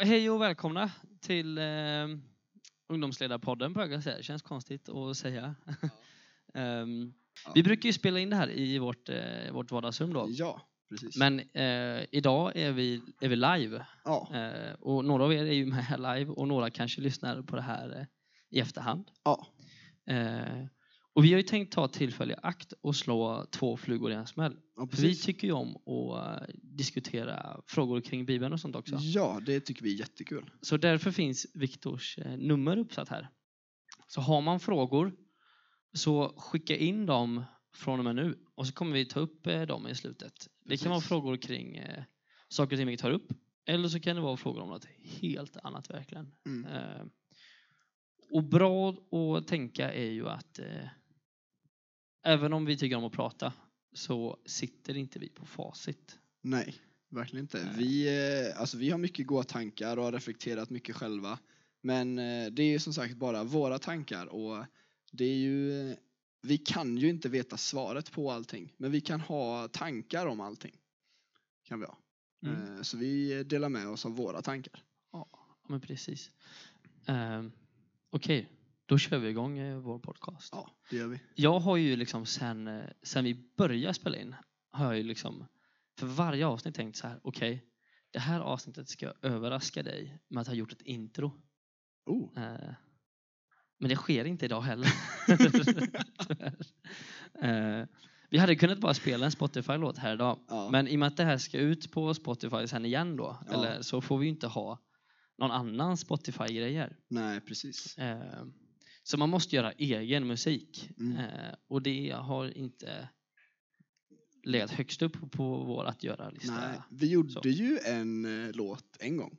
Hej och välkomna till eh, Ungdomsledarpodden på jag säga. Känns konstigt att säga. Ehm, Ja. Vi brukar ju spela in det här i vårt, eh, vårt vardagsrum då. Ja, precis. Men eh, idag är vi, är vi live. ja, Eh, och några av er är ju med live och några kanske lyssnar på det här eh, i efterhand. ja, Eh, och vi har ju tänkt ta tillfälle i akt och slå två flugor i en smäll. ja, vi precis. tycker ju om att eh, diskutera frågor kring Bibeln och sånt också. Ja, det tycker vi är jättekul. Så därför finns Viktors eh, nummer uppsatt här. Så har man frågor så skicka in dem från och med nu och så kommer vi ta upp eh, dem i slutet. Det kan vara Precis. frågor kring saker och ting vi tar upp eller så kan det vara frågor om något helt annat verkligen. Mm. Och bra att tänka är ju att även om vi tycker om att prata så sitter inte vi på facit. Nej, verkligen inte. Nej. Vi, eh, alltså, vi har mycket goda tankar och har reflekterat mycket själva. Men eh, det är ju som sagt bara våra tankar och det är ju, eh, vi kan ju inte veta svaret på allting. Men vi kan ha tankar om allting. Kan vi ha. Mm. Så vi delar med oss av våra tankar. Ja, men precis. Um, Okej, då kör vi igång eh, vår podcast. Ja, det gör vi. Jag har ju liksom sen, eh, sen vi började spela in har jag ju liksom för varje avsnitt tänkt så här, okej, det här avsnittet ska överraska dig med att ha gjort ett intro. Oh, Eh, men det sker inte idag heller. Vi hade kunnat bara spela en Spotify-låt här idag. ja. Men i och med att det här ska ut på Spotify sen igen då, Ja. eller, så får vi ju inte ha någon annan Spotify-grejer. Nej, precis. Så man måste göra egen musik. Mm. Eh, och det har inte legat högst upp på vår att göra-lista. Nej, vi gjorde Så. ju en eh, låt en gång.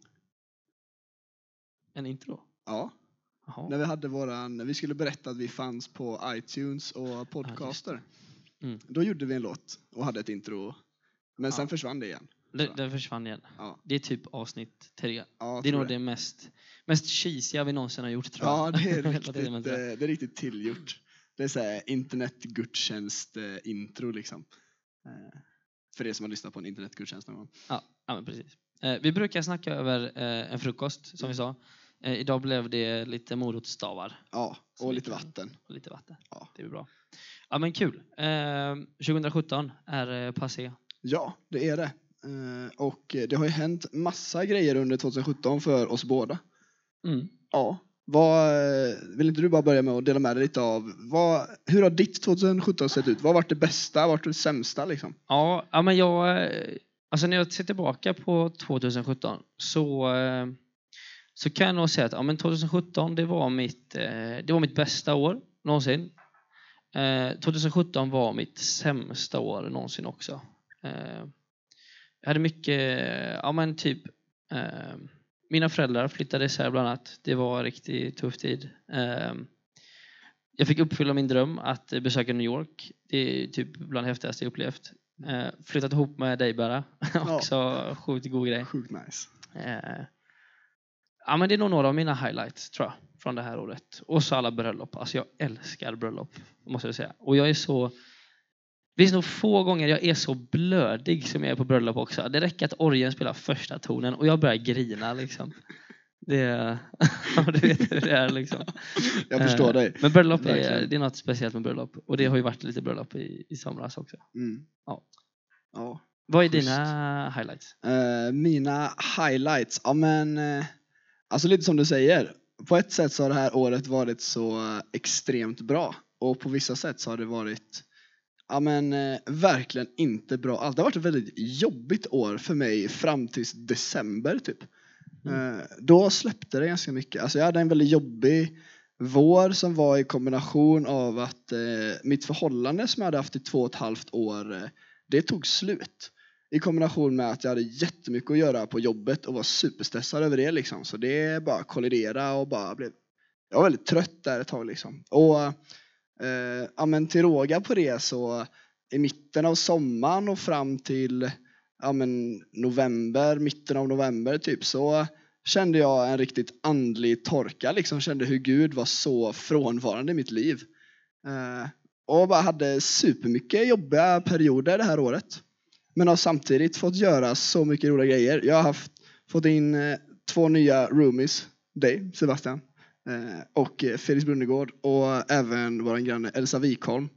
En intro. Ja, Jaha. när vi hade våran, när vi skulle berätta att vi fanns på iTunes och podcaster. Mm. Då gjorde vi en låt och hade ett intro. Men sen Ja. försvann det igen. Det, det försvann igen. Ja, Det är typ avsnitt tre. ja Det är nog det mest, mest cheesiga vi någonsin har gjort tror jag. Ja, det är riktigt, eh, det är riktigt tillgjort. Det är såhär internetgudstjänst-intro liksom. Eh, För er som har lyssnat på en internetgudstjänst någon gång. Ja, ja precis. Eh, vi brukar snacka över eh, en frukost som vi sa. Eh, idag blev det lite morotsstavar Ja, och lite vatten. och lite vatten. Ja. Det blir bra. Ja men kul. Eh, 2017 är eh, passé. Ja, det är det. Eh, Och det har ju hänt massa grejer under 2017 för oss båda. Mm. Ja. Vad, eh, vill inte du bara börja med att dela med dig lite av vad, hur har ditt 2017 sett ut? Vad har varit det bästa? Vad har varit det sämsta liksom? Ja, ja men jag, eh, alltså när jag ser tillbaka på 2017 så, så kan jag nog säga att ja, men 2017 det var mitt, det var mitt bästa år någonsin. Eh, 2017 var mitt sämsta år någonsin också. Jag hade mycket, ja men typ, eh, mina föräldrar flyttade isär bland annat. Det var en riktigt tuff tid. Eh, jag fick uppfylla min dröm att besöka New York. Det är typ bland det häftigaste jag upplevt. Eh, flyttat ihop med dig bara. Också sjukt god grej. Sjukt nice. Eh, ja men det är nog några av mina highlights tror jag. Från det här året. Och så alla bröllop. Alltså jag älskar bröllop. Måste jag säga. Och jag är så det finns nog få gånger jag är så blödig som jag är på bröllop också. Det räcker att orgeln spelar första tonen och jag börjar grina liksom. Det du vet hur det är liksom. Jag förstår Eh, dig. Men bröllop är, det är något speciellt med bröllop. Och det har ju varit lite bröllop i, i somras också. Mm. Ja. ja. Vad är Schysst. dina highlights? Eh, mina highlights, ja men eh, alltså lite som du säger. På ett sätt så har det här året varit så extremt bra och på vissa sätt så har det varit ja men eh, verkligen inte bra alls. Det har varit ett väldigt jobbigt år för mig fram till december typ. Eh, då släppte det ganska mycket. Alltså jag hade en väldigt jobbig vår som var i kombination av att eh, mitt förhållande som jag hade haft i två och ett halvt år, eh, det tog slut. I kombination med att jag hade jättemycket att göra på jobbet och var superstressad över det liksom. Så det bara kollidera och bara blev... Jag var väldigt trött där ett tag liksom. Och eh, ja men till råga på det så i mitten av sommaren och fram till ja men november, mitten av november typ så kände jag en riktigt andlig torka liksom. Kände hur Gud var så frånvarande i mitt liv. Eh, och bara hade supermycket jobbiga perioder det här året. Men har samtidigt fått göra så mycket roliga grejer. Jag har haft, fått in eh, två nya roomies, dig Sebastian och eh, Felix Brunegård och även vår granne Elsa Wikholm.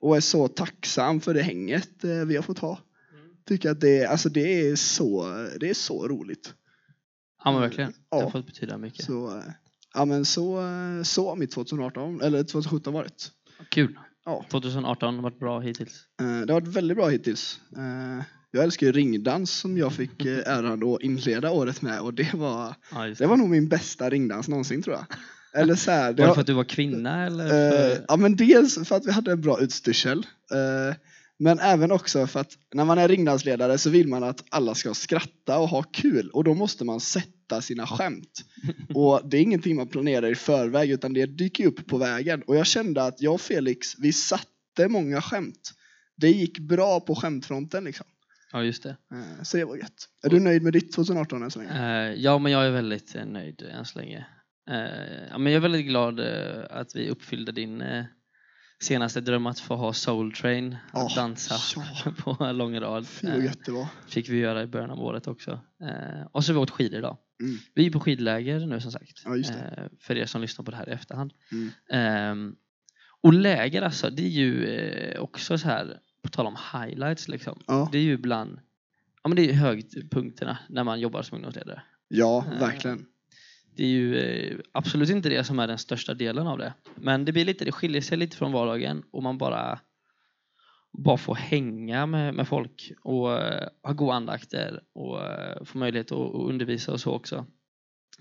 Och är så tacksam för det hänget eh, vi har fått ha. Tycker att det, alltså det, är så, det är så roligt. Ja men verkligen. Det har Ja. fått betyda mycket. Så, eh, ja, men så, eh, så har mitt 2018, eller 2017 varit. Kul. Ja. 2018 har varit bra hittills. Eh, Det har varit väldigt bra hittills. Jag älskar ju ringdans som jag fick eh, äran att inleda året med och det var, Ja, det var nog min bästa ringdans någonsin tror jag. Eller så här, Var det det har- för att du var kvinna eller? Eh, För... ja men dels för att vi hade en bra utstyrsel. eh, men även också för att när man är ringdansledare så vill man att alla ska skratta och ha kul och då måste man sätta sina skämt. Och det är ingenting man planerar i förväg utan det dyker upp på vägen. Och jag kände att jag och Felix, vi satte många skämt. Det gick bra på skämtfronten liksom. Ja just det. Eh, Så det var gött. Är du nöjd med ditt 2018 än så länge? Eh, ja men jag är väldigt eh, nöjd än så länge. Ja, men jag är väldigt glad att vi uppfyllde din senaste dröm att få ha Soul Train, att Ja, dansa ja. på lång rad. Fy vad fick vi göra i början av året också. Och så har vi åkt skidor idag. Mm. Vi är på skidläger nu som sagt. Ja, för er som lyssnar på det här i efterhand. Mm. Ehm, och läger alltså, det är ju också så här, på tal om highlights liksom. Ja, Det är ju bland ja, men det är ju höjdpunkterna när man jobbar som ungdomsledare. ja Eh, verkligen. Det är ju eh, absolut inte det som är den största delen av det. Men det blir lite, det skiljer sig lite från vardagen och man bara bara får hänga med, med folk och eh, ha goda andakter och få möjlighet att, att undervisa och så också.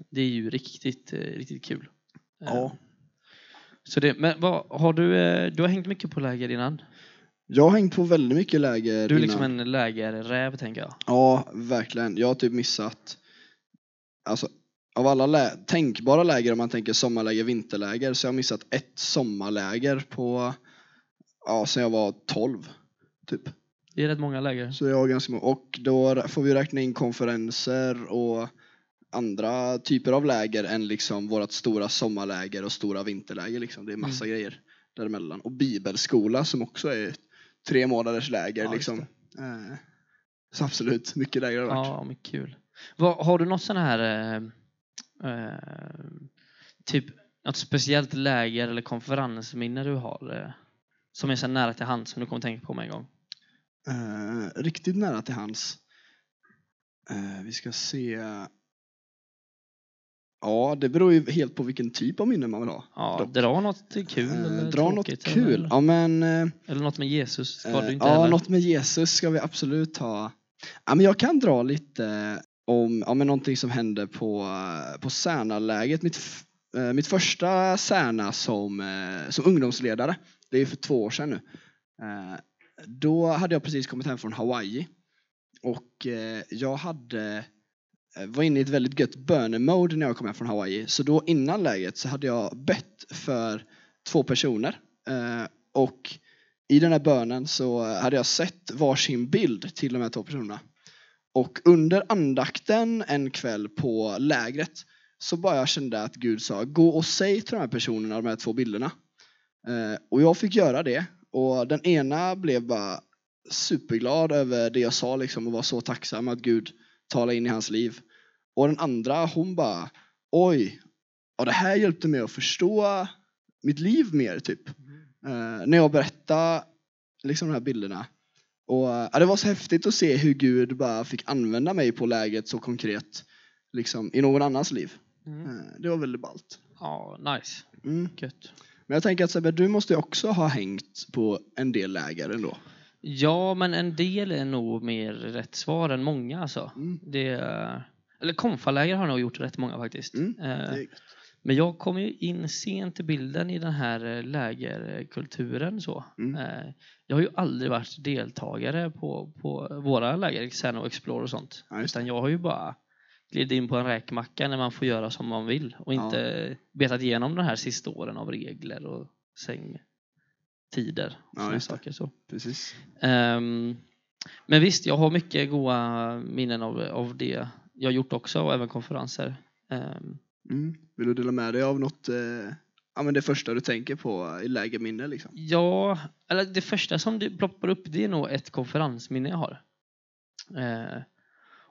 Det är ju riktigt, riktigt kul. Ja. Så det, men vad, har du, du har hängt mycket på läger innan? Jag har hängt på väldigt mycket läger Du är liksom innan. en lägerräv tänker jag. Ja, verkligen. Jag har typ missat, alltså av alla lä- tänkbara läger om man tänker sommarläger, vinterläger, så jag har missat ett sommarläger på, ja, sen jag var 12. Typ. Det är rätt många läger. Så jag har ganska många. Och då får vi räkna in konferenser och andra typer av läger än liksom vårt stora sommarläger och stora vinterläger. Liksom. Det är massa grejer däremellan. Och bibelskola som också är tre månaders läger. Ja, liksom. Eh, så absolut, mycket läger har det varit. Ja, men kul. Vad, har du något sån här eh, eh, typ något speciellt läger eller konferensminne du har eh, som är så nära till hand som du kommer tänka på med en gång? Eh, riktigt nära till hans. Eh, vi ska se. Ja, det beror ju helt på vilken typ av minne man vill ha. Ja, Dock. dra något kul Eh, eller dra något kul. Eller, Ja, men eh, eller något med Jesus ska Eh, du inte ja, heller. något med Jesus ska vi absolut ha. Ja, men jag kan dra lite om ja, men någonting som hände på, eh, på Särnaläget. Mitt, mitt första Särna som, som ungdomsledare, det är för två år sedan nu. Då hade jag precis kommit hem från Hawaii och jag hade Eh, var inne i ett väldigt gött bönemode när jag kom hem från Hawaii. Så då innan läget så hade jag bett för två personer. Eh, och i den här bönen så hade jag sett varsin bild till de här två personerna. Och under andakten en kväll på lägret så bara jag kände att Gud sa gå och säg till de här personerna de här två bilderna. Eh, och jag fick göra det och den ena blev bara superglad över det jag sa liksom och var så tacksam att Gud talade in i hans liv. Och den andra hon bara oj, ja, det här hjälpte mig att förstå mitt liv mer typ. Eh, när jag berättade liksom de här bilderna. Och ja, det var så häftigt att se hur Gud bara fick använda mig på läget så konkret liksom, i någon annans liv. Mm. Eh, det var väldigt ballt. Ja, nice. Mm. Gött. Men jag tänker att Sebbe, du måste ju också ha hängt på en del läger ändå. Ja, men en del är nog mer rätt svar än många alltså. Mm. Det, är- eller konfaläger har nog gjort rätt många faktiskt. Mm, Eh. Men jag kom ju in sent i bilden i den här eh, lägerkulturen. Så. Mm. Eh, Jag har ju aldrig varit deltagare på, på våra läger, Xen och Explore och sånt. Ja, det. Utan jag har ju bara glidit in på en räkmacka när man får göra som man vill och Ja. inte betat igenom de här sista åren av regler och sängtider. Och Ja, saker, så. Precis. Ehm, men visst, jag har mycket goda minnen av, av det jag gjort också och även konferenser. Ehm, Mm. Vill du dela med dig av något, eh, ja men det första du tänker på i lägerminne liksom? Ja, eller det första som det ploppar upp det är nog ett konferensminne jag har. Eh,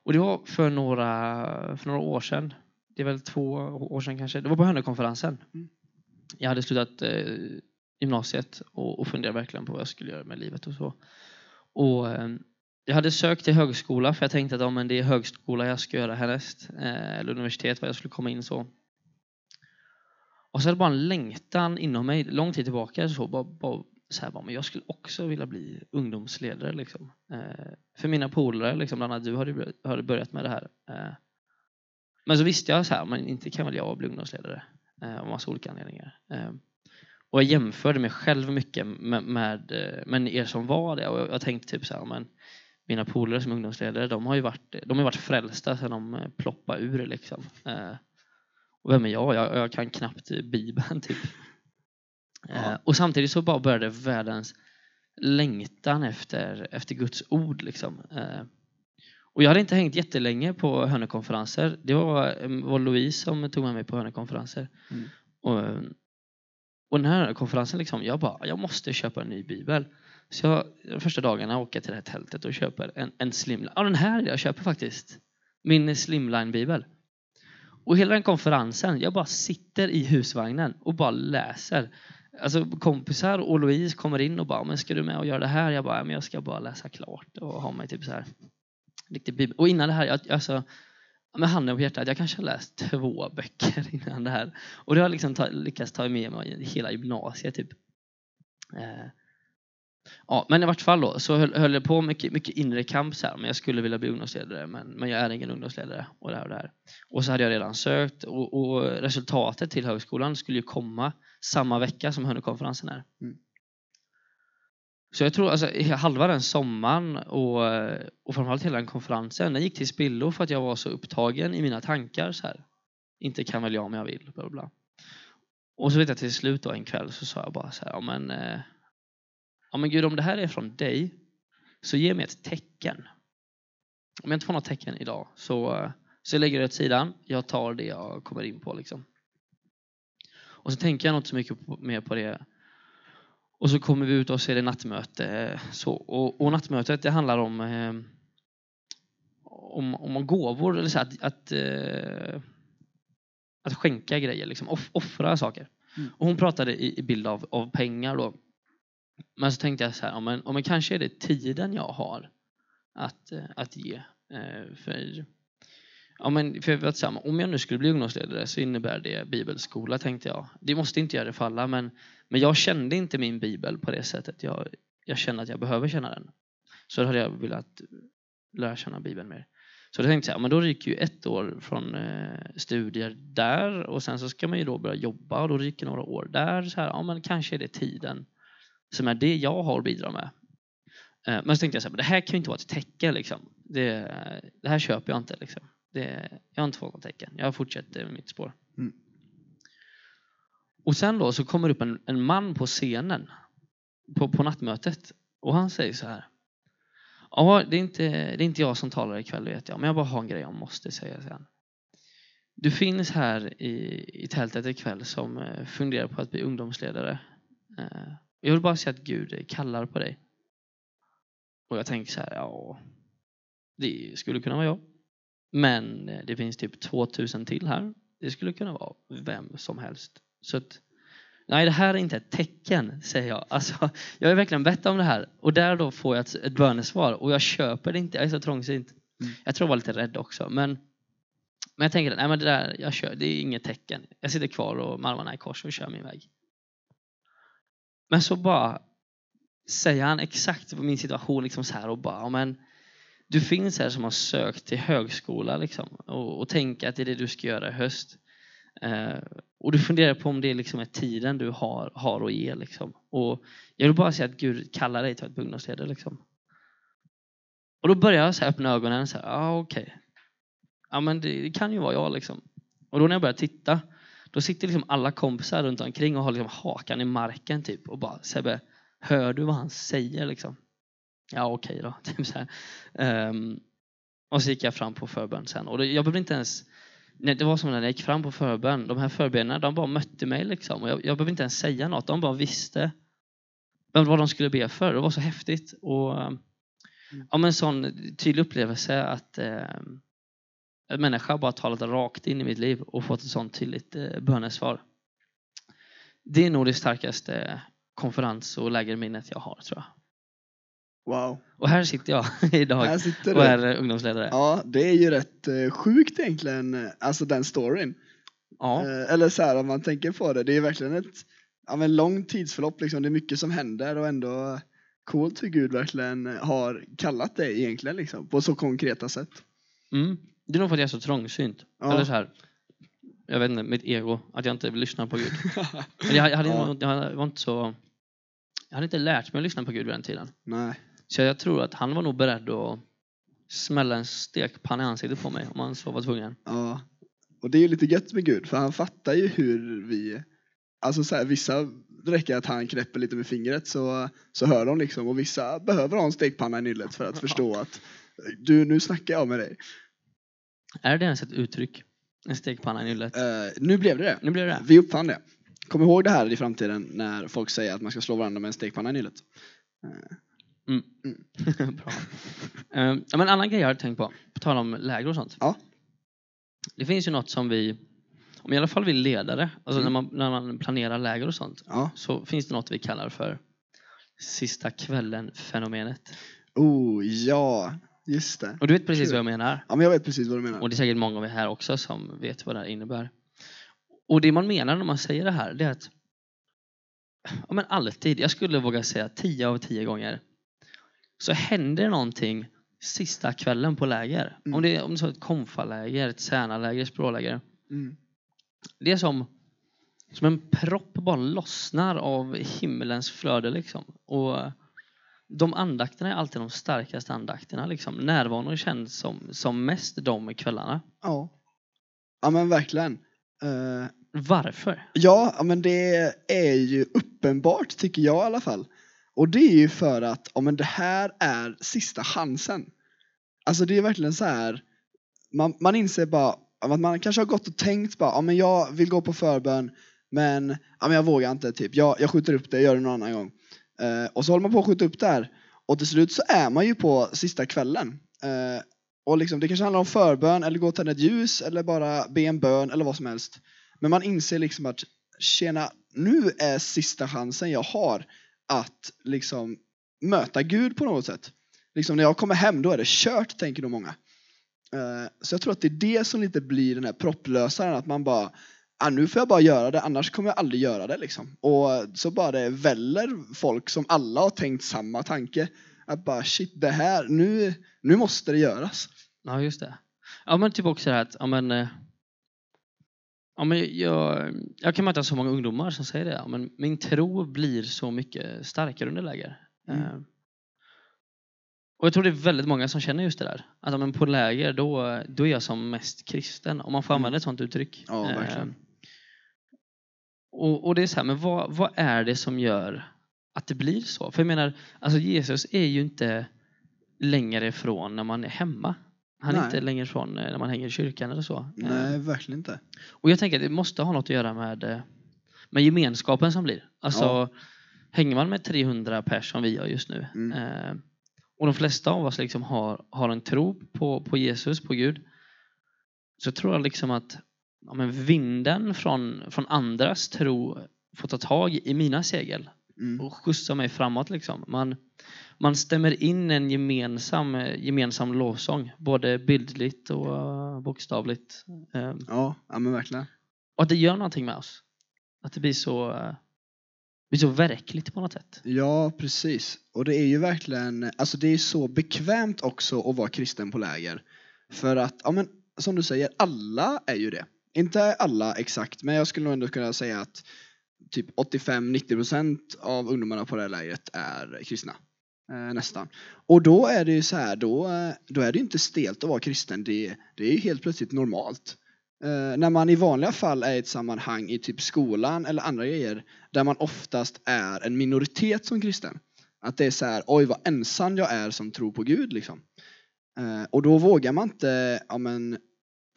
och det var för några, för några år sedan. det är väl två år sedan kanske. Det var på Hönökonferensen. Mm. Jag hade slutat eh, gymnasiet och, och funderade verkligen på vad jag skulle göra med livet och så. Och eh, jag hade sökt till högskola för jag tänkte att ja, men det är högskola jag ska göra härnäst. Eh, eller universitet vad jag skulle komma in så. Och så hade jag bara en längtan inom mig, lång tid tillbaka, så, bara, bara, så här, bara, men jag skulle också vilja bli ungdomsledare. Liksom. Eh, för mina polare, liksom, bland annat du, hade, hade börjat med det här. Eh, men så visste jag så här, men inte kan väl jag bli ungdomsledare eh, av massa olika anledningar. Eh, och jag jämförde mig själv mycket med, med, eh, med er som var det och jag, jag tänkte typ så här, men mina polare som ungdomsledare, de har ju varit, de har varit frälsta sedan de eh, ploppade ur liksom. Eh, och vem är jag? jag? Jag kan knappt Bibeln typ. Ja. Eh, och samtidigt så bara började världens längtan efter, efter Guds ord liksom. Och jag hade inte hängt jättelänge på Hönökonferenser. Det var, var Louise som tog med mig på Hönökonferenser. Mm. Och, och den här konferensen, liksom, jag bara, jag måste köpa en ny bibel. Så jag, de första dagarna åker jag till det här tältet och köper en, en slimline. Ja, den här jag köper faktiskt. Min slimline-bibel. Och hela den konferensen, jag bara sitter i husvagnen och bara läser. Alltså kompisar och Louise kommer in och bara, men ska du med och göra det här? Jag bara, men jag ska bara läsa klart och ha mig typ så här. Riktig bibel. Och innan det här, jag, alltså, med handen på hjärtat, jag kanske har läst två böcker innan det här. Och det har jag liksom ta, lyckats ta med mig hela gymnasiet typ. Eh, ja, men i vart fall då så höll, höll jag på mycket, mycket inre kamp så här, men jag skulle vilja bli ungdomsledare men, men jag är ingen ungdomsledare och det här och det här. Och så hade jag redan sökt och, och resultatet till högskolan skulle ju komma samma vecka som Hönökonferensen är. Mm. Så jag tror alltså halva den sommaren och, och framförallt hela den konferensen, den gick till spillo för att jag var så upptagen i mina tankar så här. Inte kan väl jag om jag vill, bla bla. Och så vet jag till slut då en kväll så sa jag bara så här, ja men, eh, ja men gud om det här är från dig så ge mig ett tecken. Om jag inte får något tecken idag så, så jag lägger det åt sidan, jag tar det jag kommer in på liksom. Och så tänker jag inte så mycket på, mer på det och så kommer vi ut och ser det nattmöte. Så, och, och nattmötet det handlar om, eh, om, om gåvor, eller så att, att, eh, att skänka grejer, liksom, off, offra saker. Mm. Och hon pratade i, i bild av, av pengar då. Men så tänkte jag så här, ja, men, ja, men kanske är det tiden jag har att, eh, att ge. Eh, för, ja, men, för jag vet, så här, om jag nu skulle bli ungdomsledare så innebär det bibelskola tänkte jag. Det måste inte göra det för alla men, men jag kände inte min bibel på det sättet. Jag, jag känner att jag behöver känna den. Så då hade jag velat lära känna bibeln mer. Så då tänkte jag, ja, men då ryker ju ett år från eh, studier där och sen så ska man ju då börja jobba och då ryker några år där. Så här, ja, men kanske är det tiden som är det jag har att bidra med. Eh, men så tänkte jag så här, men det här kan ju inte vara ett tecken liksom. Det, det här köper jag inte liksom. Det, jag har inte fått något tecken. Jag fortsätter med mitt spår. Mm. Och sen då så kommer upp en, en man på scenen på, på nattmötet och han säger så här. Ja, det är, inte, det är inte jag som talar ikväll vet jag, men jag bara har en grej jag måste säga sen. Du finns här i, i tältet ikväll som eh, funderar på att bli ungdomsledare. Jag vill bara säga att Gud kallar på dig. Och jag tänker så här, ja, det skulle kunna vara jag. Men det finns typ 2000 till här. Det skulle kunna vara vem som helst. Så att, nej, det här är inte ett tecken, säger jag. Alltså, jag har verkligen bett om det här och där då får jag ett, ett bönesvar och jag köper det inte. Jag är så trångsynt. Mm. Jag tror jag var lite rädd också. Men, men jag tänker, nej men det där, jag kör, det är inget tecken. Jag sitter kvar och med armarna i kors och kör min väg. Men så bara säger han exakt på min situation liksom så här och bara, men du finns här som har sökt till högskola liksom, och, och tänker att det är det du ska göra i höst. Eh, och du funderar på om det liksom är tiden du har, har att ge. Liksom. Och jag vill bara säga att Gud kallar dig till att bli ungdomsledare. Liksom. Och då börjar jag så här öppna ögonen. Ja, ah, okej. Ja, men det, det kan ju vara jag. Liksom. Och då när jag börjar titta, då sitter liksom alla kompisar runt omkring och har liksom hakan i marken typ och bara Sebbe, hör du vad han säger liksom? Ja, okej då. Typ så här. Ehm, och så gick jag fram på förbön sen. Och det, jag behövde inte ens... Nej, det var som när jag gick fram på förbön. De här förbönerna, de bara mötte mig liksom. Och jag, jag behövde inte ens säga något. De bara visste vad de skulle be för. Det var så häftigt. Och ja, men en sån tydlig upplevelse att, eh, en människa bara talat rakt in i mitt liv och fått ett sånt tydligt eh, bönesvar. Det är nog det starkaste konferens och lägerminnet jag har tror jag. Wow. Och här sitter jag idag Här sitter och du. är eh, ungdomsledare. Ja, det är ju rätt eh, sjukt egentligen, alltså den storyn. Ja. Eller så här om man tänker på det, det är verkligen ett ja, men långt tidsförlopp liksom. Det är mycket som händer och ändå coolt hur Gud verkligen har kallat det egentligen liksom. På så konkreta sätt. Mm. Det är nog för att jag är så trångsynt. Ja. Eller så här, jag vet inte, mitt ego, att jag inte vill lyssna på Gud. Men jag, jag, hade, Ja. jag var inte så... Jag hade inte lärt mig att lyssna på Gud vid den tiden. Nej. Så jag tror att han var nog beredd att smälla en stekpanna i ansiktet på mig om han så var tvungen. Ja. Och det är ju lite gött med Gud för han fattar ju hur vi, alltså så här, vissa det räcker att han knäpper lite med fingret så, så hör de liksom och vissa behöver ha en stekpanna i nyllet för att förstå att du, nu snackar jag med dig. Är det ens ett uttryck? En stekpanna i nyllet? Eh, nu blev det det. Nu blir det det. Vi uppfann det. Kom ihåg det här i framtiden när folk säger att man ska slå varandra med en stekpanna i nyllet. Bra. Um, ja, men en annan grej jag har tänkt på, på tal om läger och sånt. Ja. Det finns ju något som vi, om i alla fall vi ledare, alltså Mm. när, man, när man planerar läger och sånt, Ja. så finns det något vi kallar för sista kvällen-fenomenet. Oh, ja. Just det. Och du vet precis vad jag menar. Ja, men jag vet precis vad du menar. Och det är säkert många av er här också som vet vad det här innebär. Och det man menar när man säger det här, det är att ja, men alltid, jag skulle våga säga 10 av 10 gånger, så händer det någonting sista kvällen på läger. Mm. Om det är om det är ett konfaläger, ett särnaläger, ett språläger. Mm. Det är som, som en propp bara lossnar av himmelens flöde liksom. Och de andakterna är alltid de starkaste andakterna. Liksom. Närvaron känns som, som mest de kvällarna. Ja. Ja, men verkligen. Eh, Varför? Ja, ja, men det är ju uppenbart tycker jag i alla fall. Och det är ju för att ja, men det här är sista chansen. Alltså det är verkligen så här. Man, man inser bara att man kanske har gått och tänkt bara, ja men jag vill gå på förbön men, ja, men jag vågar inte typ. Jag, jag skjuter upp det, gör det någon annan gång. Eh, och så håller man på att skjuta upp det här. Och till slut så är man ju på sista kvällen. Eh, och liksom, det kanske handlar om förbön eller gå och tända ett ljus eller bara be en bön eller vad som helst. Men man inser liksom att tjena, nu är sista chansen jag har att liksom möta Gud på något sätt. Liksom när jag kommer hem då är det kört tänker nog många. Eh, så jag tror att det är det som lite blir den här propplösaren att man bara ah, nu får jag bara göra det annars kommer jag aldrig göra det liksom. Och så bara det väller folk som alla har tänkt samma tanke. Att bara shit det här, nu, nu måste det göras. Ja, just det. Ja, men typ också det här att, ja men, eh, ja, men jag, jag kan möta så många ungdomar som säger det. Ja, men min tro blir så mycket starkare under läger. Mm. Eh, Och jag tror det är väldigt många som känner just det där. Att men på läger, då, då är jag som mest kristen. Om man får Mm. använda ett sånt uttryck. Ja, Eh, verkligen. Och, och det är så här, men vad, vad är det som gör att det blir så? För jag menar, alltså Jesus är ju inte längre ifrån när man är hemma. Han är Nej. inte längre ifrån eh, när man hänger i kyrkan eller så. Eh, Nej, verkligen inte. Och jag tänker att det måste ha något att göra med, eh, med gemenskapen som blir. Alltså, Ja. hänger man med 300 pers som vi gör just nu Mm. eh, och de flesta av oss liksom har, har en tro på, på Jesus, på Gud, så tror jag liksom att ja, men vinden från, från andras tro får ta tag i mina segel Mm. och skjutsa mig framåt. Liksom. Man, man stämmer in en gemensam, gemensam lovsång, både bildligt och bokstavligt. Eh, Ja, ja men verkligen. och att det gör någonting med oss. Att det blir så, eh, blir så verkligt på något sätt. Ja, precis. Och det är ju verkligen, alltså det är så bekvämt också att vara kristen på läger. För att, ja men som du säger, alla är ju det. Inte alla exakt, men jag skulle nog ändå kunna säga att typ 85-90% av ungdomarna på det här lägret är kristna. Eh, nästan. Och då är det ju så här, då, eh, då är det inte stelt att vara kristen. Det, det är ju helt plötsligt normalt. Eh, när man i vanliga fall är i ett sammanhang i typ skolan eller andra grejer där man oftast är en minoritet som kristen. Att det är så här, oj vad ensam jag är som tror på Gud liksom. Eh, och då vågar man inte ja, men,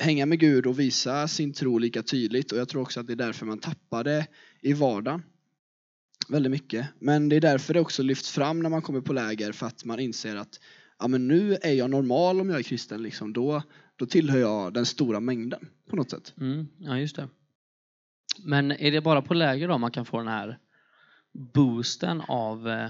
hänga med Gud och visa sin tro lika tydligt och jag tror också att det är därför man tappar det i vardagen. Väldigt mycket. Men det är därför det också lyfts fram när man kommer på läger för att man inser att ja, men nu är jag normal om jag är kristen. Liksom. Då, då tillhör jag den stora mängden på något sätt. Mm, ja, just det. Men är det bara på läger då man kan få den här boosten av eh,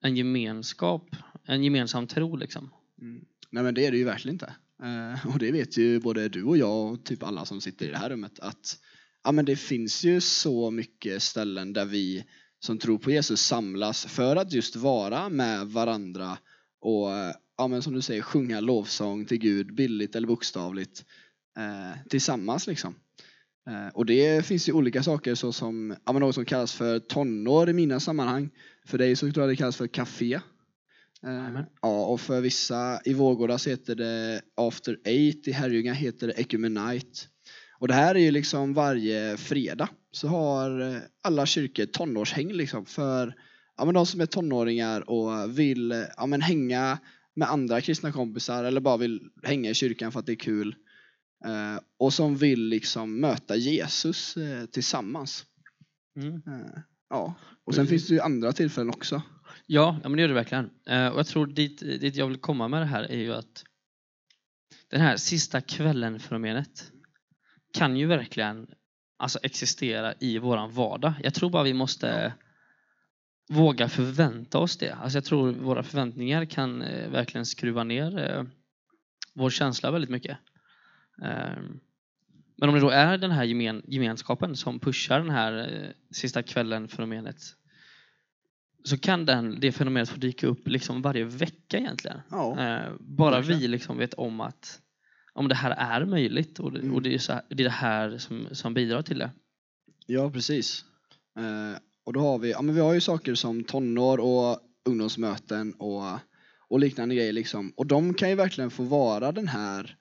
en gemenskap, en gemensam tro liksom? Mm. Nej men det är det ju verkligen inte. Eh, och det vet ju både du och jag och typ alla som sitter i det här rummet att ja, men det finns ju så mycket ställen där vi som tror på Jesus samlas för att just vara med varandra och ja, men som du säger sjunga lovsång till Gud billigt eller bokstavligt eh, tillsammans liksom. Eh, och det finns ju olika saker såsom ja, men något som kallas för tonår i mina sammanhang. För dig så tror jag det kallas för café. Eh, Amen. ja, och för vissa i Vårgårda så heter det After Eight, i Herrljunga heter det Ecumenite. Och det här är ju liksom varje fredag så har eh, alla kyrkor tonårshäng liksom för ja, men de som är tonåringar och vill ja, men hänga med andra kristna kompisar eller bara vill hänga i kyrkan för att det är kul. Eh, och som vill liksom möta Jesus eh, tillsammans. Mm. Eh, ja. Och sen finns det ju andra tillfällen också. Ja, ja men det gör det verkligen. Eh, och jag tror dit, dit jag vill komma med det här är ju att den här sista kvällen-fenomenet kan ju verkligen alltså, existera i våran vardag. Jag tror bara vi måste våga förvänta oss det. Alltså, jag tror våra förväntningar kan eh, verkligen skruva ner eh, vår känsla väldigt mycket. Eh, men om det då är den här gemen, gemenskapen som pushar den här eh, sista kvällen-fenomenet så kan den, det fenomenet få dyka upp liksom varje vecka egentligen. Ja. Eh, bara verkligen. vi liksom vet om att om det här är möjligt och det, Mm. och det, är, så det är det här som, som bidrar till det. Ja, precis. Eh, och då har vi, ja men vi har ju saker som tonår och ungdomsmöten och, och liknande grejer liksom. Och de kan ju verkligen få vara den här,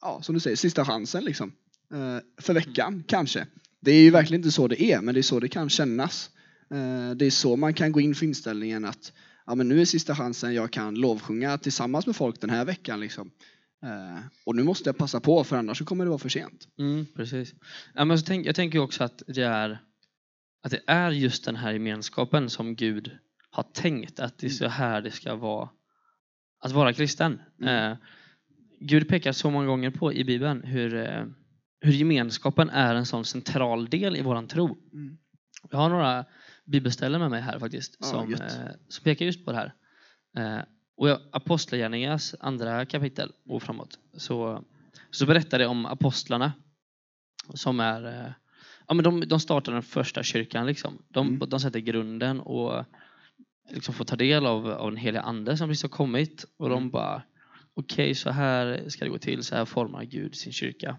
ja som du säger, sista chansen liksom. Eh, för veckan, kanske. Det är ju verkligen inte så det är, men det är så det kan kännas. Eh, det är så man kan gå in för inställningen att ja men nu är sista chansen jag kan lovsjunga tillsammans med folk den här veckan liksom. Eh, och nu måste jag passa på för annars så kommer det vara för sent. Mm, precis. Ja, men så tänk, jag tänker också att det, är, att det är just den här gemenskapen som Gud har tänkt att det är så här det ska vara att vara kristen. Mm. Eh, Gud pekar så många gånger på i Bibeln hur, eh, hur gemenskapen är en sån central del i våran tro. Mm. Jag har några bibelställen med mig här faktiskt Ja, som, eh, som pekar just på det här. Eh, och Apostlagärningarnas andra kapitel och framåt så, så berättar det om apostlarna som är eh, ja, men de, de startar den första kyrkan. Liksom. De, Mm. de sätter grunden och liksom får ta del av, av den heliga ande som precis har kommit. Och de Mm. bara okej, så här ska det gå till. Så här formar Gud sin kyrka.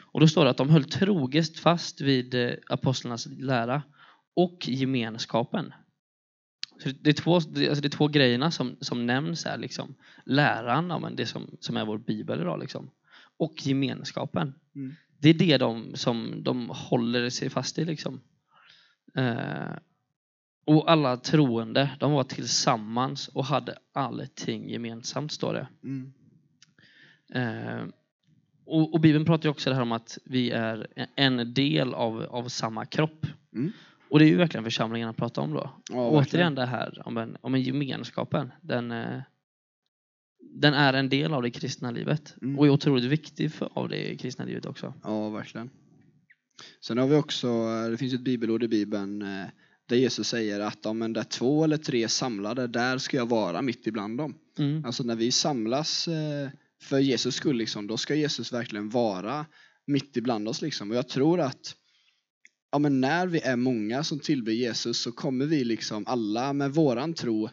Och då står det att de höll troget fast vid eh, apostlarnas lära och gemenskapen. Så det, är två, det, alltså det är två grejerna som, som nämns här. Liksom. Läran, ja, men det som, som är vår bibel idag. Liksom. Och gemenskapen. Mm. Det är det de, som de håller sig fast i. Liksom. Eh, och alla troende, de var tillsammans och hade allting gemensamt, står det. Mm. Eh, och, och Bibeln pratar ju också det här om att vi är en del av, av samma kropp. Mm. Och det är ju verkligen församlingen att prata om då. Ja, Återigen det här om en, om en gemenskapen. Den, eh, den är en del av det kristna livet Mm. och är otroligt viktig för, av det kristna livet också. Ja, verkligen. Sen har vi också, eh, det finns ett bibelord i Bibeln eh, där Jesus säger att om en där två eller tre samlade, där ska jag vara mitt ibland dem. Mm. Alltså när vi samlas för Jesus skull, liksom, då ska Jesus verkligen vara mitt ibland oss. Liksom. Och jag tror att ja, men när vi är många som tillber Jesus så kommer vi liksom alla med våran tro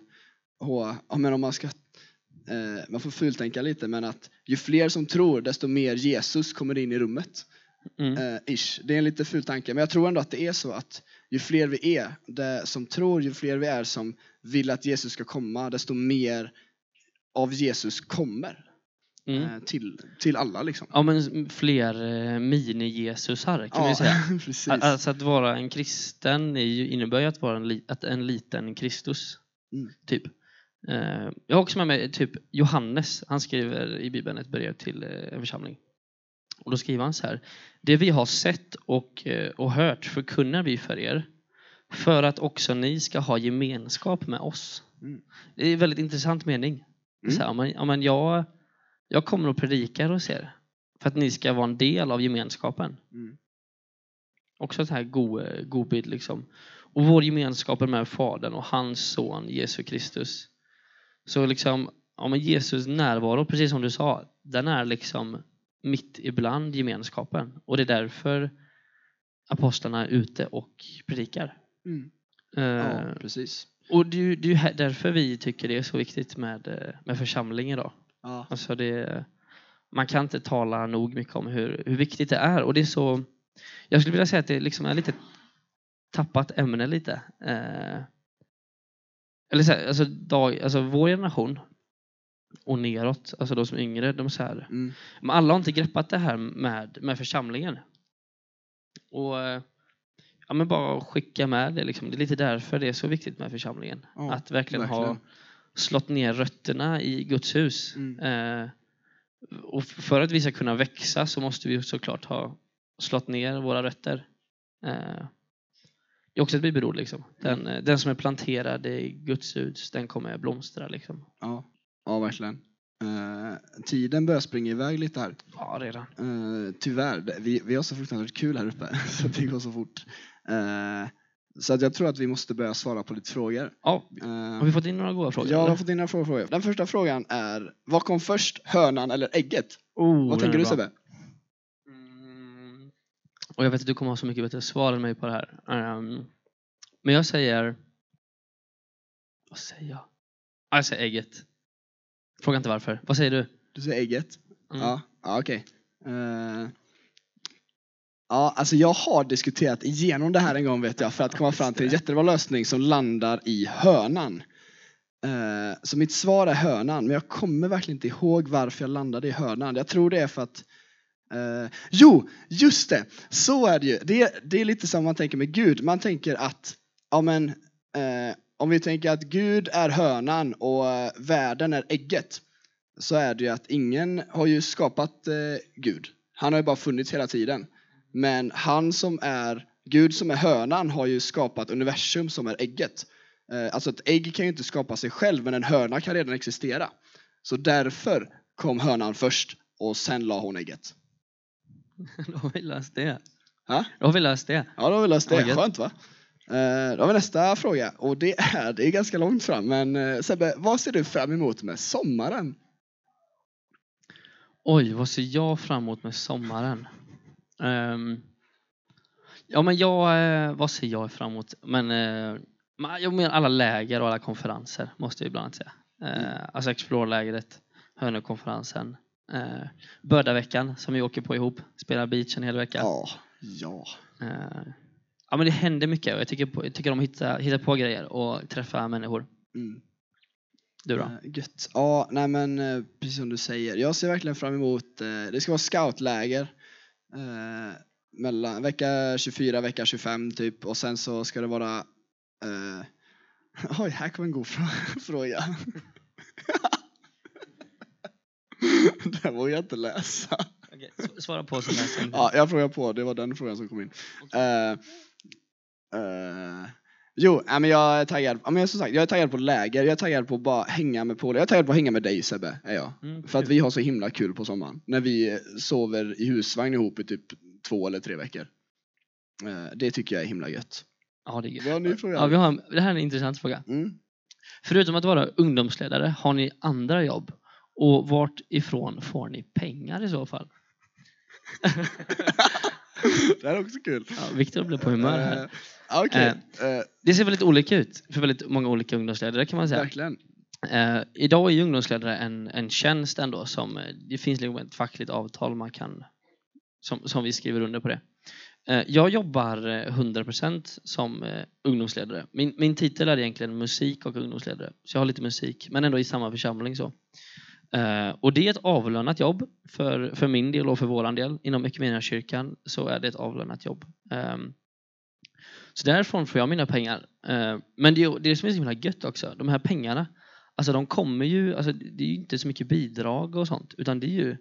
och, ja, men om man ska eh, man får fultänka lite men att ju fler som tror desto mer Jesus kommer in i rummet. Mm. Eh, ish. Det är en lite ful tanke, men jag tror ändå att det är så att ju fler vi är det, som tror, ju fler vi är som vill att Jesus ska komma, desto mer av Jesus kommer Mm. eh, till, till alla. Liksom. Ja men fler eh, mini-Jesusar kan vi säga. precis. Al- Alltså att vara en kristen innebär ju att vara en, li, att en liten Kristus. Mm. Typ. Eh, jag har också med mig typ Johannes. Han skriver i Bibeln ett brev till en församling. Och då skriver han så här. Det vi har sett och, och hört förkunnar vi för er. För att också ni ska ha gemenskap med oss. Mm. Det är en väldigt intressant mening. Mm. Så här, ja, men, ja, men jag, jag kommer och predikar hos er för att ni ska vara en del av gemenskapen. Mm. Också så här god, god bild liksom. Och vår gemenskap är med Fadern och hans son Jesus Kristus. Så liksom, ja men Jesus närvaro, precis som du sa, den är liksom mitt ibland gemenskapen. Och det är därför apostlarna är ute och predikar. Mm. Eh, Ja, precis. och det är ju därför vi tycker det är så viktigt med, eh, med församling idag. Ja. Alltså det, man kan inte tala nog mycket om hur, hur viktigt det är. Och det är så, jag skulle vilja säga att det liksom är lite tappat ämne lite. Eh, eller så här, alltså, dag, alltså vår generation och neråt, alltså de som är yngre, de är så här, Mm. men alla har inte greppat det här med, med församlingen. Och eh, ja, men bara skicka med det. Liksom. Det är lite därför det är så viktigt med församlingen. Ja, att verkligen, ha verkligen. Slått ner rötterna i Guds hus. Mm. Eh, och för att vi ska kunna växa så måste vi såklart ha slått ner våra rötter. Eh, det är också ett bibelord. Liksom. Den, eh, den som är planterad i Guds hus, den kommer blomstra. Liksom. Ja. ja, verkligen. Eh, tiden börjar springa iväg lite här. Ja, redan. Eh, tyvärr, vi, vi har så fruktansvärt kul här uppe så det går så fort. Eh, så att jag tror att vi måste börja svara på lite frågor. Ja, Eh, har vi fått in några goda frågor? jag har eller? fått in några frågor. Den första frågan är, vad kom först, hönan eller ägget? Oh, vad tänker du. Sebbe? Mm. Och jag vet att du kommer ha så mycket bättre svar än mig på det här. Ehm, men jag säger... Vad säger jag? Ah, jag säger ägget. Fråga inte varför. Vad säger du? Du säger ägget? Mm. Ja, ja okej. Eh, ja, alltså jag har diskuterat igenom det här en gång vet jag för att komma fram till en jättebra lösning som landar i hönan. Eh, så mitt svar är hönan, men jag kommer verkligen inte ihåg varför jag landade i hönan. Jag tror det är för att eh, Jo, just det! Så är det ju. Det, det är lite som man tänker med Gud. Man tänker att, ja men, eh, om vi tänker att Gud är hönan och världen är ägget så är det ju att ingen har ju skapat Gud. Han har ju bara funnits hela tiden. Men han som är Gud som är hönan har ju skapat universum som är ägget. Eh, alltså ett ägg kan ju inte skapa sig själv men en höna kan redan existera. Så därför kom hönan först och sen la hon ägget. Då har vi löst det. Ha? Då har vi löst det. Ja, då har vi löst det. Gött. Skönt va? Eh, Då har vi nästa fråga och det är, det är ganska långt fram men eh, Sebbe, vad ser du fram emot med sommaren? Oj, vad ser jag fram emot med sommaren? Ehm, ja, men jag... eh, vad ser jag fram emot? Men, men jag menar alla läger och alla konferenser, måste jag ibland säga. Uh, alltså Explore-lägret, Hönökonferensen, uh, Bördaveckan som vi åker på ihop, spelar beach en hel vecka. Ja, ja. Eh, ja, men det händer mycket och jag tycker, på, jag tycker om att hitta, hitta på grejer och träffa människor. Mm. Du då? Gött. Ja, nej men precis som du säger. Jag ser verkligen fram emot, det ska vara scoutläger. Eh, mellan vecka 24, vecka 25 typ och sen så ska det vara eh, Oj, här kommer en god frå- fråga. Den vågar jag inte läsa. Okay, svara på jag. Ja, jag frågar på, det var den frågan som kom in. Eh, eh, jo, nej, men jag är taggad. Ja, men som sagt, jag är taggad på läger, jag är taggad på att bara hänga med polare. Jag är taggad på att hänga med dig Sebbe, är jag. Mm, För att vi har så himla kul på sommaren. När vi sover i husvagn ihop i typ två eller tre veckor. Eh, det tycker jag är himla gött. Ja, det är gött. Vi har en ny fråga. Ja, vi har, en- det här är en intressant fråga. Mm. Förutom att vara ungdomsledare, har ni andra jobb? Och vart ifrån får ni pengar i så fall? det här är också kul. Ja, Viktor blev på humör här. Eh, Okej, eh, Det ser väldigt olika ut för väldigt många olika ungdomsledare kan man säga. verkligen. Eh, idag är ungdomsledare en, en tjänst ändå som eh, det finns liksom ett fackligt avtal man kan som, som vi skriver under på det. Eh, jag jobbar eh, 100% som ungdomsledare. Min, min titel är egentligen musik och ungdomsledare. Så jag har lite musik men ändå i samma församling så. Eh, och det är ett avlönat jobb för, för min del och för våran del. Inom kyrkan så är det ett avlönat jobb. Ehm, så därifrån får jag mina pengar. Eh, men det det som är så himla gött också, de här pengarna, alltså de kommer ju, alltså det är ju inte så mycket bidrag och sånt, utan det är ju,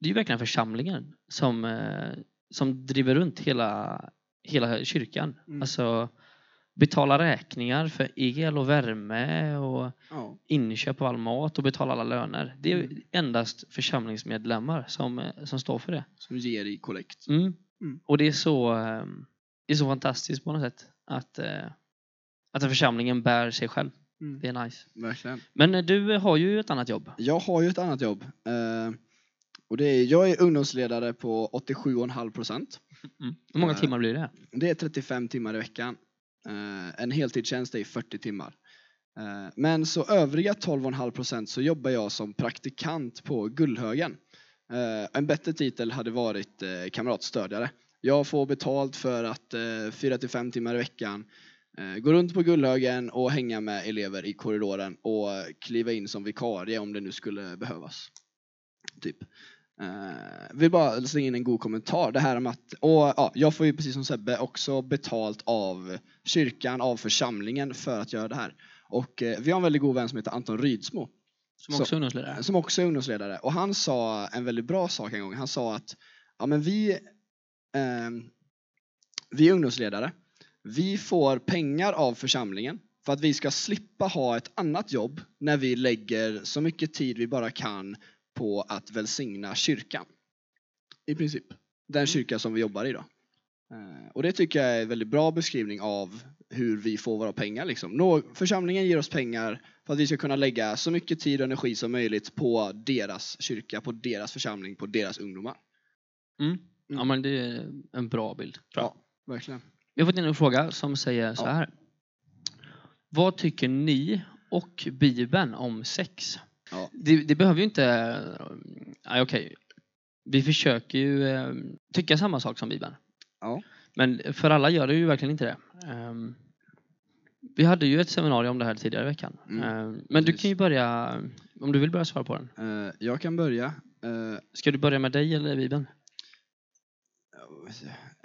det är ju verkligen församlingen som, eh, som driver runt hela, hela kyrkan. Mm. Alltså, betala räkningar för el och värme och Ja. inköp av all mat och betala alla löner. Det är Mm. endast församlingsmedlemmar som, eh, som står för det. Som ger i kollekt. Mm. Mm. Och det är så, eh, det är så fantastiskt på något sätt att, eh, att församlingen bär sig själv. Mm. Det är nice. Verkligen. Men du har ju ett annat jobb. Jag har ju ett annat jobb. Och det är, jag är ungdomsledare på 87,5 procent. Mm. Hur många timmar blir det? Det är 35 timmar i veckan. Eh, en heltidstjänst är 40 timmar. Eh, men så övriga 12,5 procent så jobbar jag som praktikant på Gullhögen. Eh, en bättre titel hade varit kamratstödjare. Jag får betalt för att 4 till 5 timmar i veckan gå runt på Gullhögen och hänga med elever i korridoren och kliva in som vikarie om det nu skulle behövas. Typ. Uh, vill bara slänga in en god kommentar. Det här med att, och ja, jag får ju precis som Sebbe också betalt av kyrkan, av församlingen för att göra det här. Och eh, vi har en väldigt god vän som heter Anton Rydsmo Som så- också är ungdomsledare? som också är ungdomsledare. Och han sa en väldigt bra sak en gång. Han sa att ja, men vi, ehm, vi är ungdomsledare. Vi får pengar av församlingen för att vi ska slippa ha ett annat jobb när vi lägger så mycket tid vi bara kan på att välsigna kyrkan. I princip. Den kyrka som vi jobbar i då. Eh, Och det tycker jag är en väldigt bra beskrivning av hur vi får våra pengar. Liksom. Församlingen ger oss pengar för att vi ska kunna lägga så mycket tid och energi som möjligt på deras kyrka, på deras församling, på deras ungdomar. Mm. Ja men det är en bra bild. Ja, verkligen. Vi har fått in en fråga som säger så Ja. här. Vad tycker ni och Bibeln om sex? Ja. Det, det behöver ju inte... Nej, okej. Vi försöker ju eh, tycka samma sak som Bibeln. Ja. Men för alla gör det ju verkligen inte det. Ehm, vi hade ju ett seminarium om det här tidigare i veckan. Mm, Ehm, men du kan ju börja, om du vill börja svara på den. Eh, Jag kan börja. Eh, Ska du börja med dig eller Bibeln?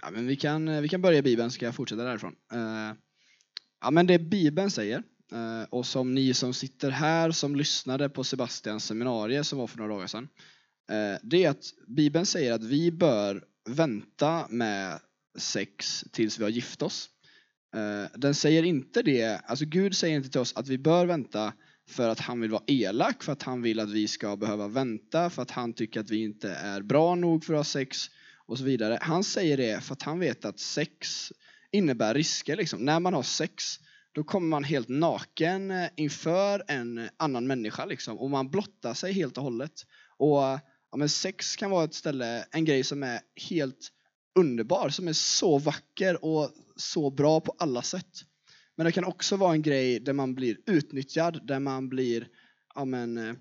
Ja, men vi, kan, vi kan börja i Bibeln, ska jag fortsätta därifrån. Eh, Ja, men det Bibeln säger, eh, Eh, och som ni som sitter här som lyssnade på Sebastians seminarium som var för några dagar sedan, eh, det är att Bibeln säger att vi bör vänta med sex tills vi har gift oss. Eh, den säger inte det, alltså Gud säger inte till oss att vi bör vänta för att han vill vara elak, för att han vill att vi ska behöva vänta, för att han tycker att vi inte är bra nog för att ha sex och så vidare. Han säger det för att han vet att sex innebär risker. Liksom. När man har sex då kommer man helt naken eh, inför en eh, annan människa liksom, och man blottar sig helt och hållet. Och eh, ja, men Sex kan vara ett ställe, en grej som är helt underbar, som är så vacker och så bra på alla sätt. Men det kan också vara en grej där man blir utnyttjad, där man blir ja, men,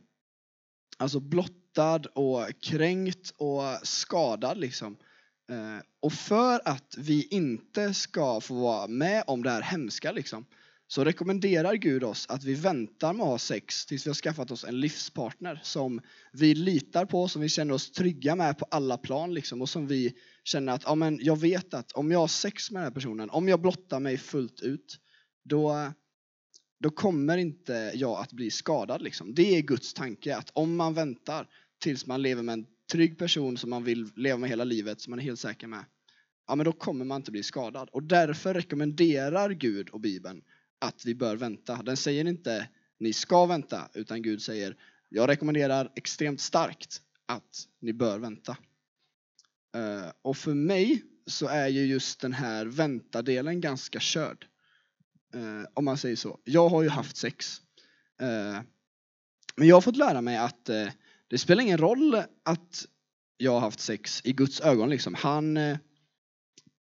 alltså blottad och kränkt och skadad. Liksom. Och för att vi inte ska få vara med om det här hemska liksom, så rekommenderar Gud oss att vi väntar med att ha sex tills vi har skaffat oss en livspartner som vi litar på, som vi känner oss trygga med på alla plan liksom, och som vi känner att ja, men jag vet att om jag har sex med den här personen, om jag blottar mig fullt ut, då, då kommer inte jag att bli skadad. Liksom. Det är Guds tanke, att om man väntar tills man lever med en trygg person som man vill leva med hela livet, som man är helt säker med, ja men då kommer man inte bli skadad. Och därför rekommenderar Gud och Bibeln att vi bör vänta. Den säger inte ni ska vänta, utan Gud säger jag rekommenderar extremt starkt att ni bör vänta. Eh, och för mig så är ju just den här vänta-delen ganska körd. Eh, om man säger så. Jag har ju haft sex. Eh, men jag har fått lära mig att det spelar ingen roll att jag har haft sex i Guds ögon. Liksom. Han,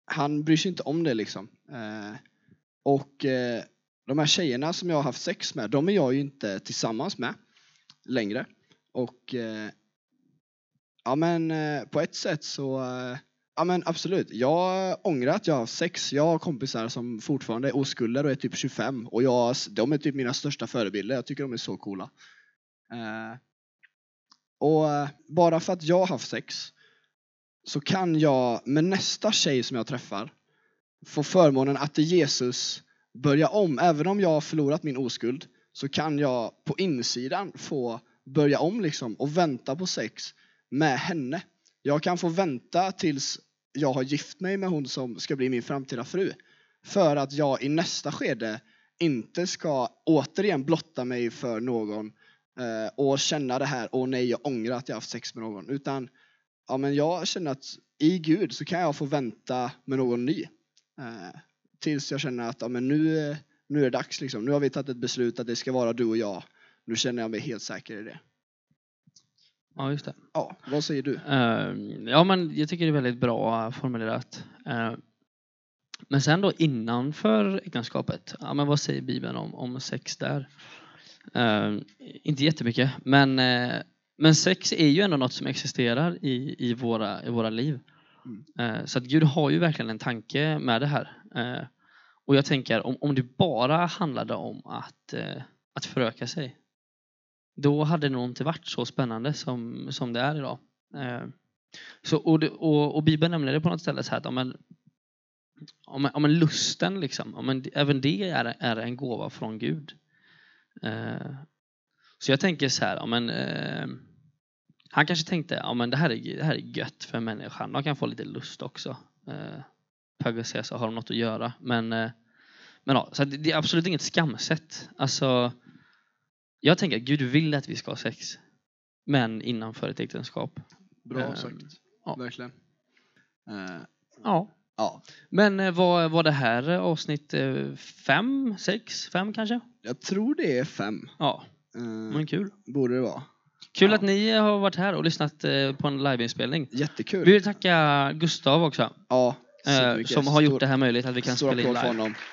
han bryr sig inte om det. liksom. Och de här tjejerna som jag har haft sex med, de är jag ju inte tillsammans med längre. Och eh, ja men eh, på ett sätt så, eh, ja men absolut. Jag ångrar att jag har haft sex. Jag har kompisar som fortfarande är oskulder och är typ 25 och jag, de är typ mina största förebilder. Jag tycker de är så coola. Eh, och eh, bara för att jag har haft sex så kan jag med nästa tjej som jag träffar få förmånen att till Jesus börja om. Även om jag har förlorat min oskuld så kan jag på insidan få börja om liksom och vänta på sex med henne. Jag kan få vänta tills jag har gift mig med hon som ska bli min framtida fru. För att jag i nästa skede inte ska återigen blotta mig för någon eh, och känna det här, åh nej, jag ångrar att jag haft sex med någon. Utan ja, men jag känner att i Gud så kan jag få vänta med någon ny. Eh, Tills jag känner att ja, men nu, nu är det dags. Liksom. Nu har vi tagit ett beslut att det ska vara du och jag. Nu känner jag mig helt säker i det. Ja, just det. Ja, vad säger du? Eh, ja, men jag tycker det är väldigt bra formulerat. Eh, men sen då innanför äktenskapet, ja, men vad säger Bibeln om, om sex där? Eh, inte jättemycket, men, eh, men sex är ju ändå något som existerar i, i, våra, i våra liv. Mm. Eh, så att Gud har ju verkligen en tanke med det här. Eh, och jag tänker om, om det bara handlade om att, eh, att föröka sig, då hade det nog inte varit så spännande som, som det är idag. Så, och, det, och, och Bibeln nämner det på något ställe så här att om en, om, en, om en lusten, liksom, om en, även det är, är en gåva från Gud. Så jag tänker så här, om en, eh, han kanske tänkte ja, men det, här är, det här är gött för människan, de kan få lite lust också. Eh, Pegasus har de något att göra. Men, eh, men ja, så det, är absolut inget skamset. Alltså, jag tänker att Gud vill att vi ska ha sex. Men innanför ett äktenskap. Bra Ehm, sagt. ja. Verkligen. Eh, Ja. ja, Men eh, var, var det här avsnitt eh, fem, sex, fem kanske? jag tror det är fem. Ja, Eh, men kul. borde det vara. Kul Ja. att ni har varit här och lyssnat eh, på en liveinspelning. Jättekul. Vi vill tacka Gustav också, Ja, eh, som har gjort Stor- det här möjligt att vi kan spela in live. honom.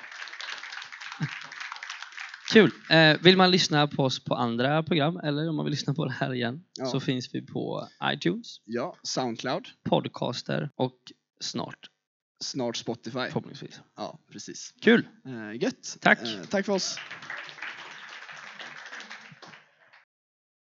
Kul! Eh, vill man lyssna på oss på andra program eller om man vill lyssna på det här igen Ja. så finns vi på iTunes, Ja, Soundcloud. Podcaster och snart Snart Spotify. förhoppningsvis. Ja, precis. Kul! Eh, gött. Tack. Eh, tack för oss.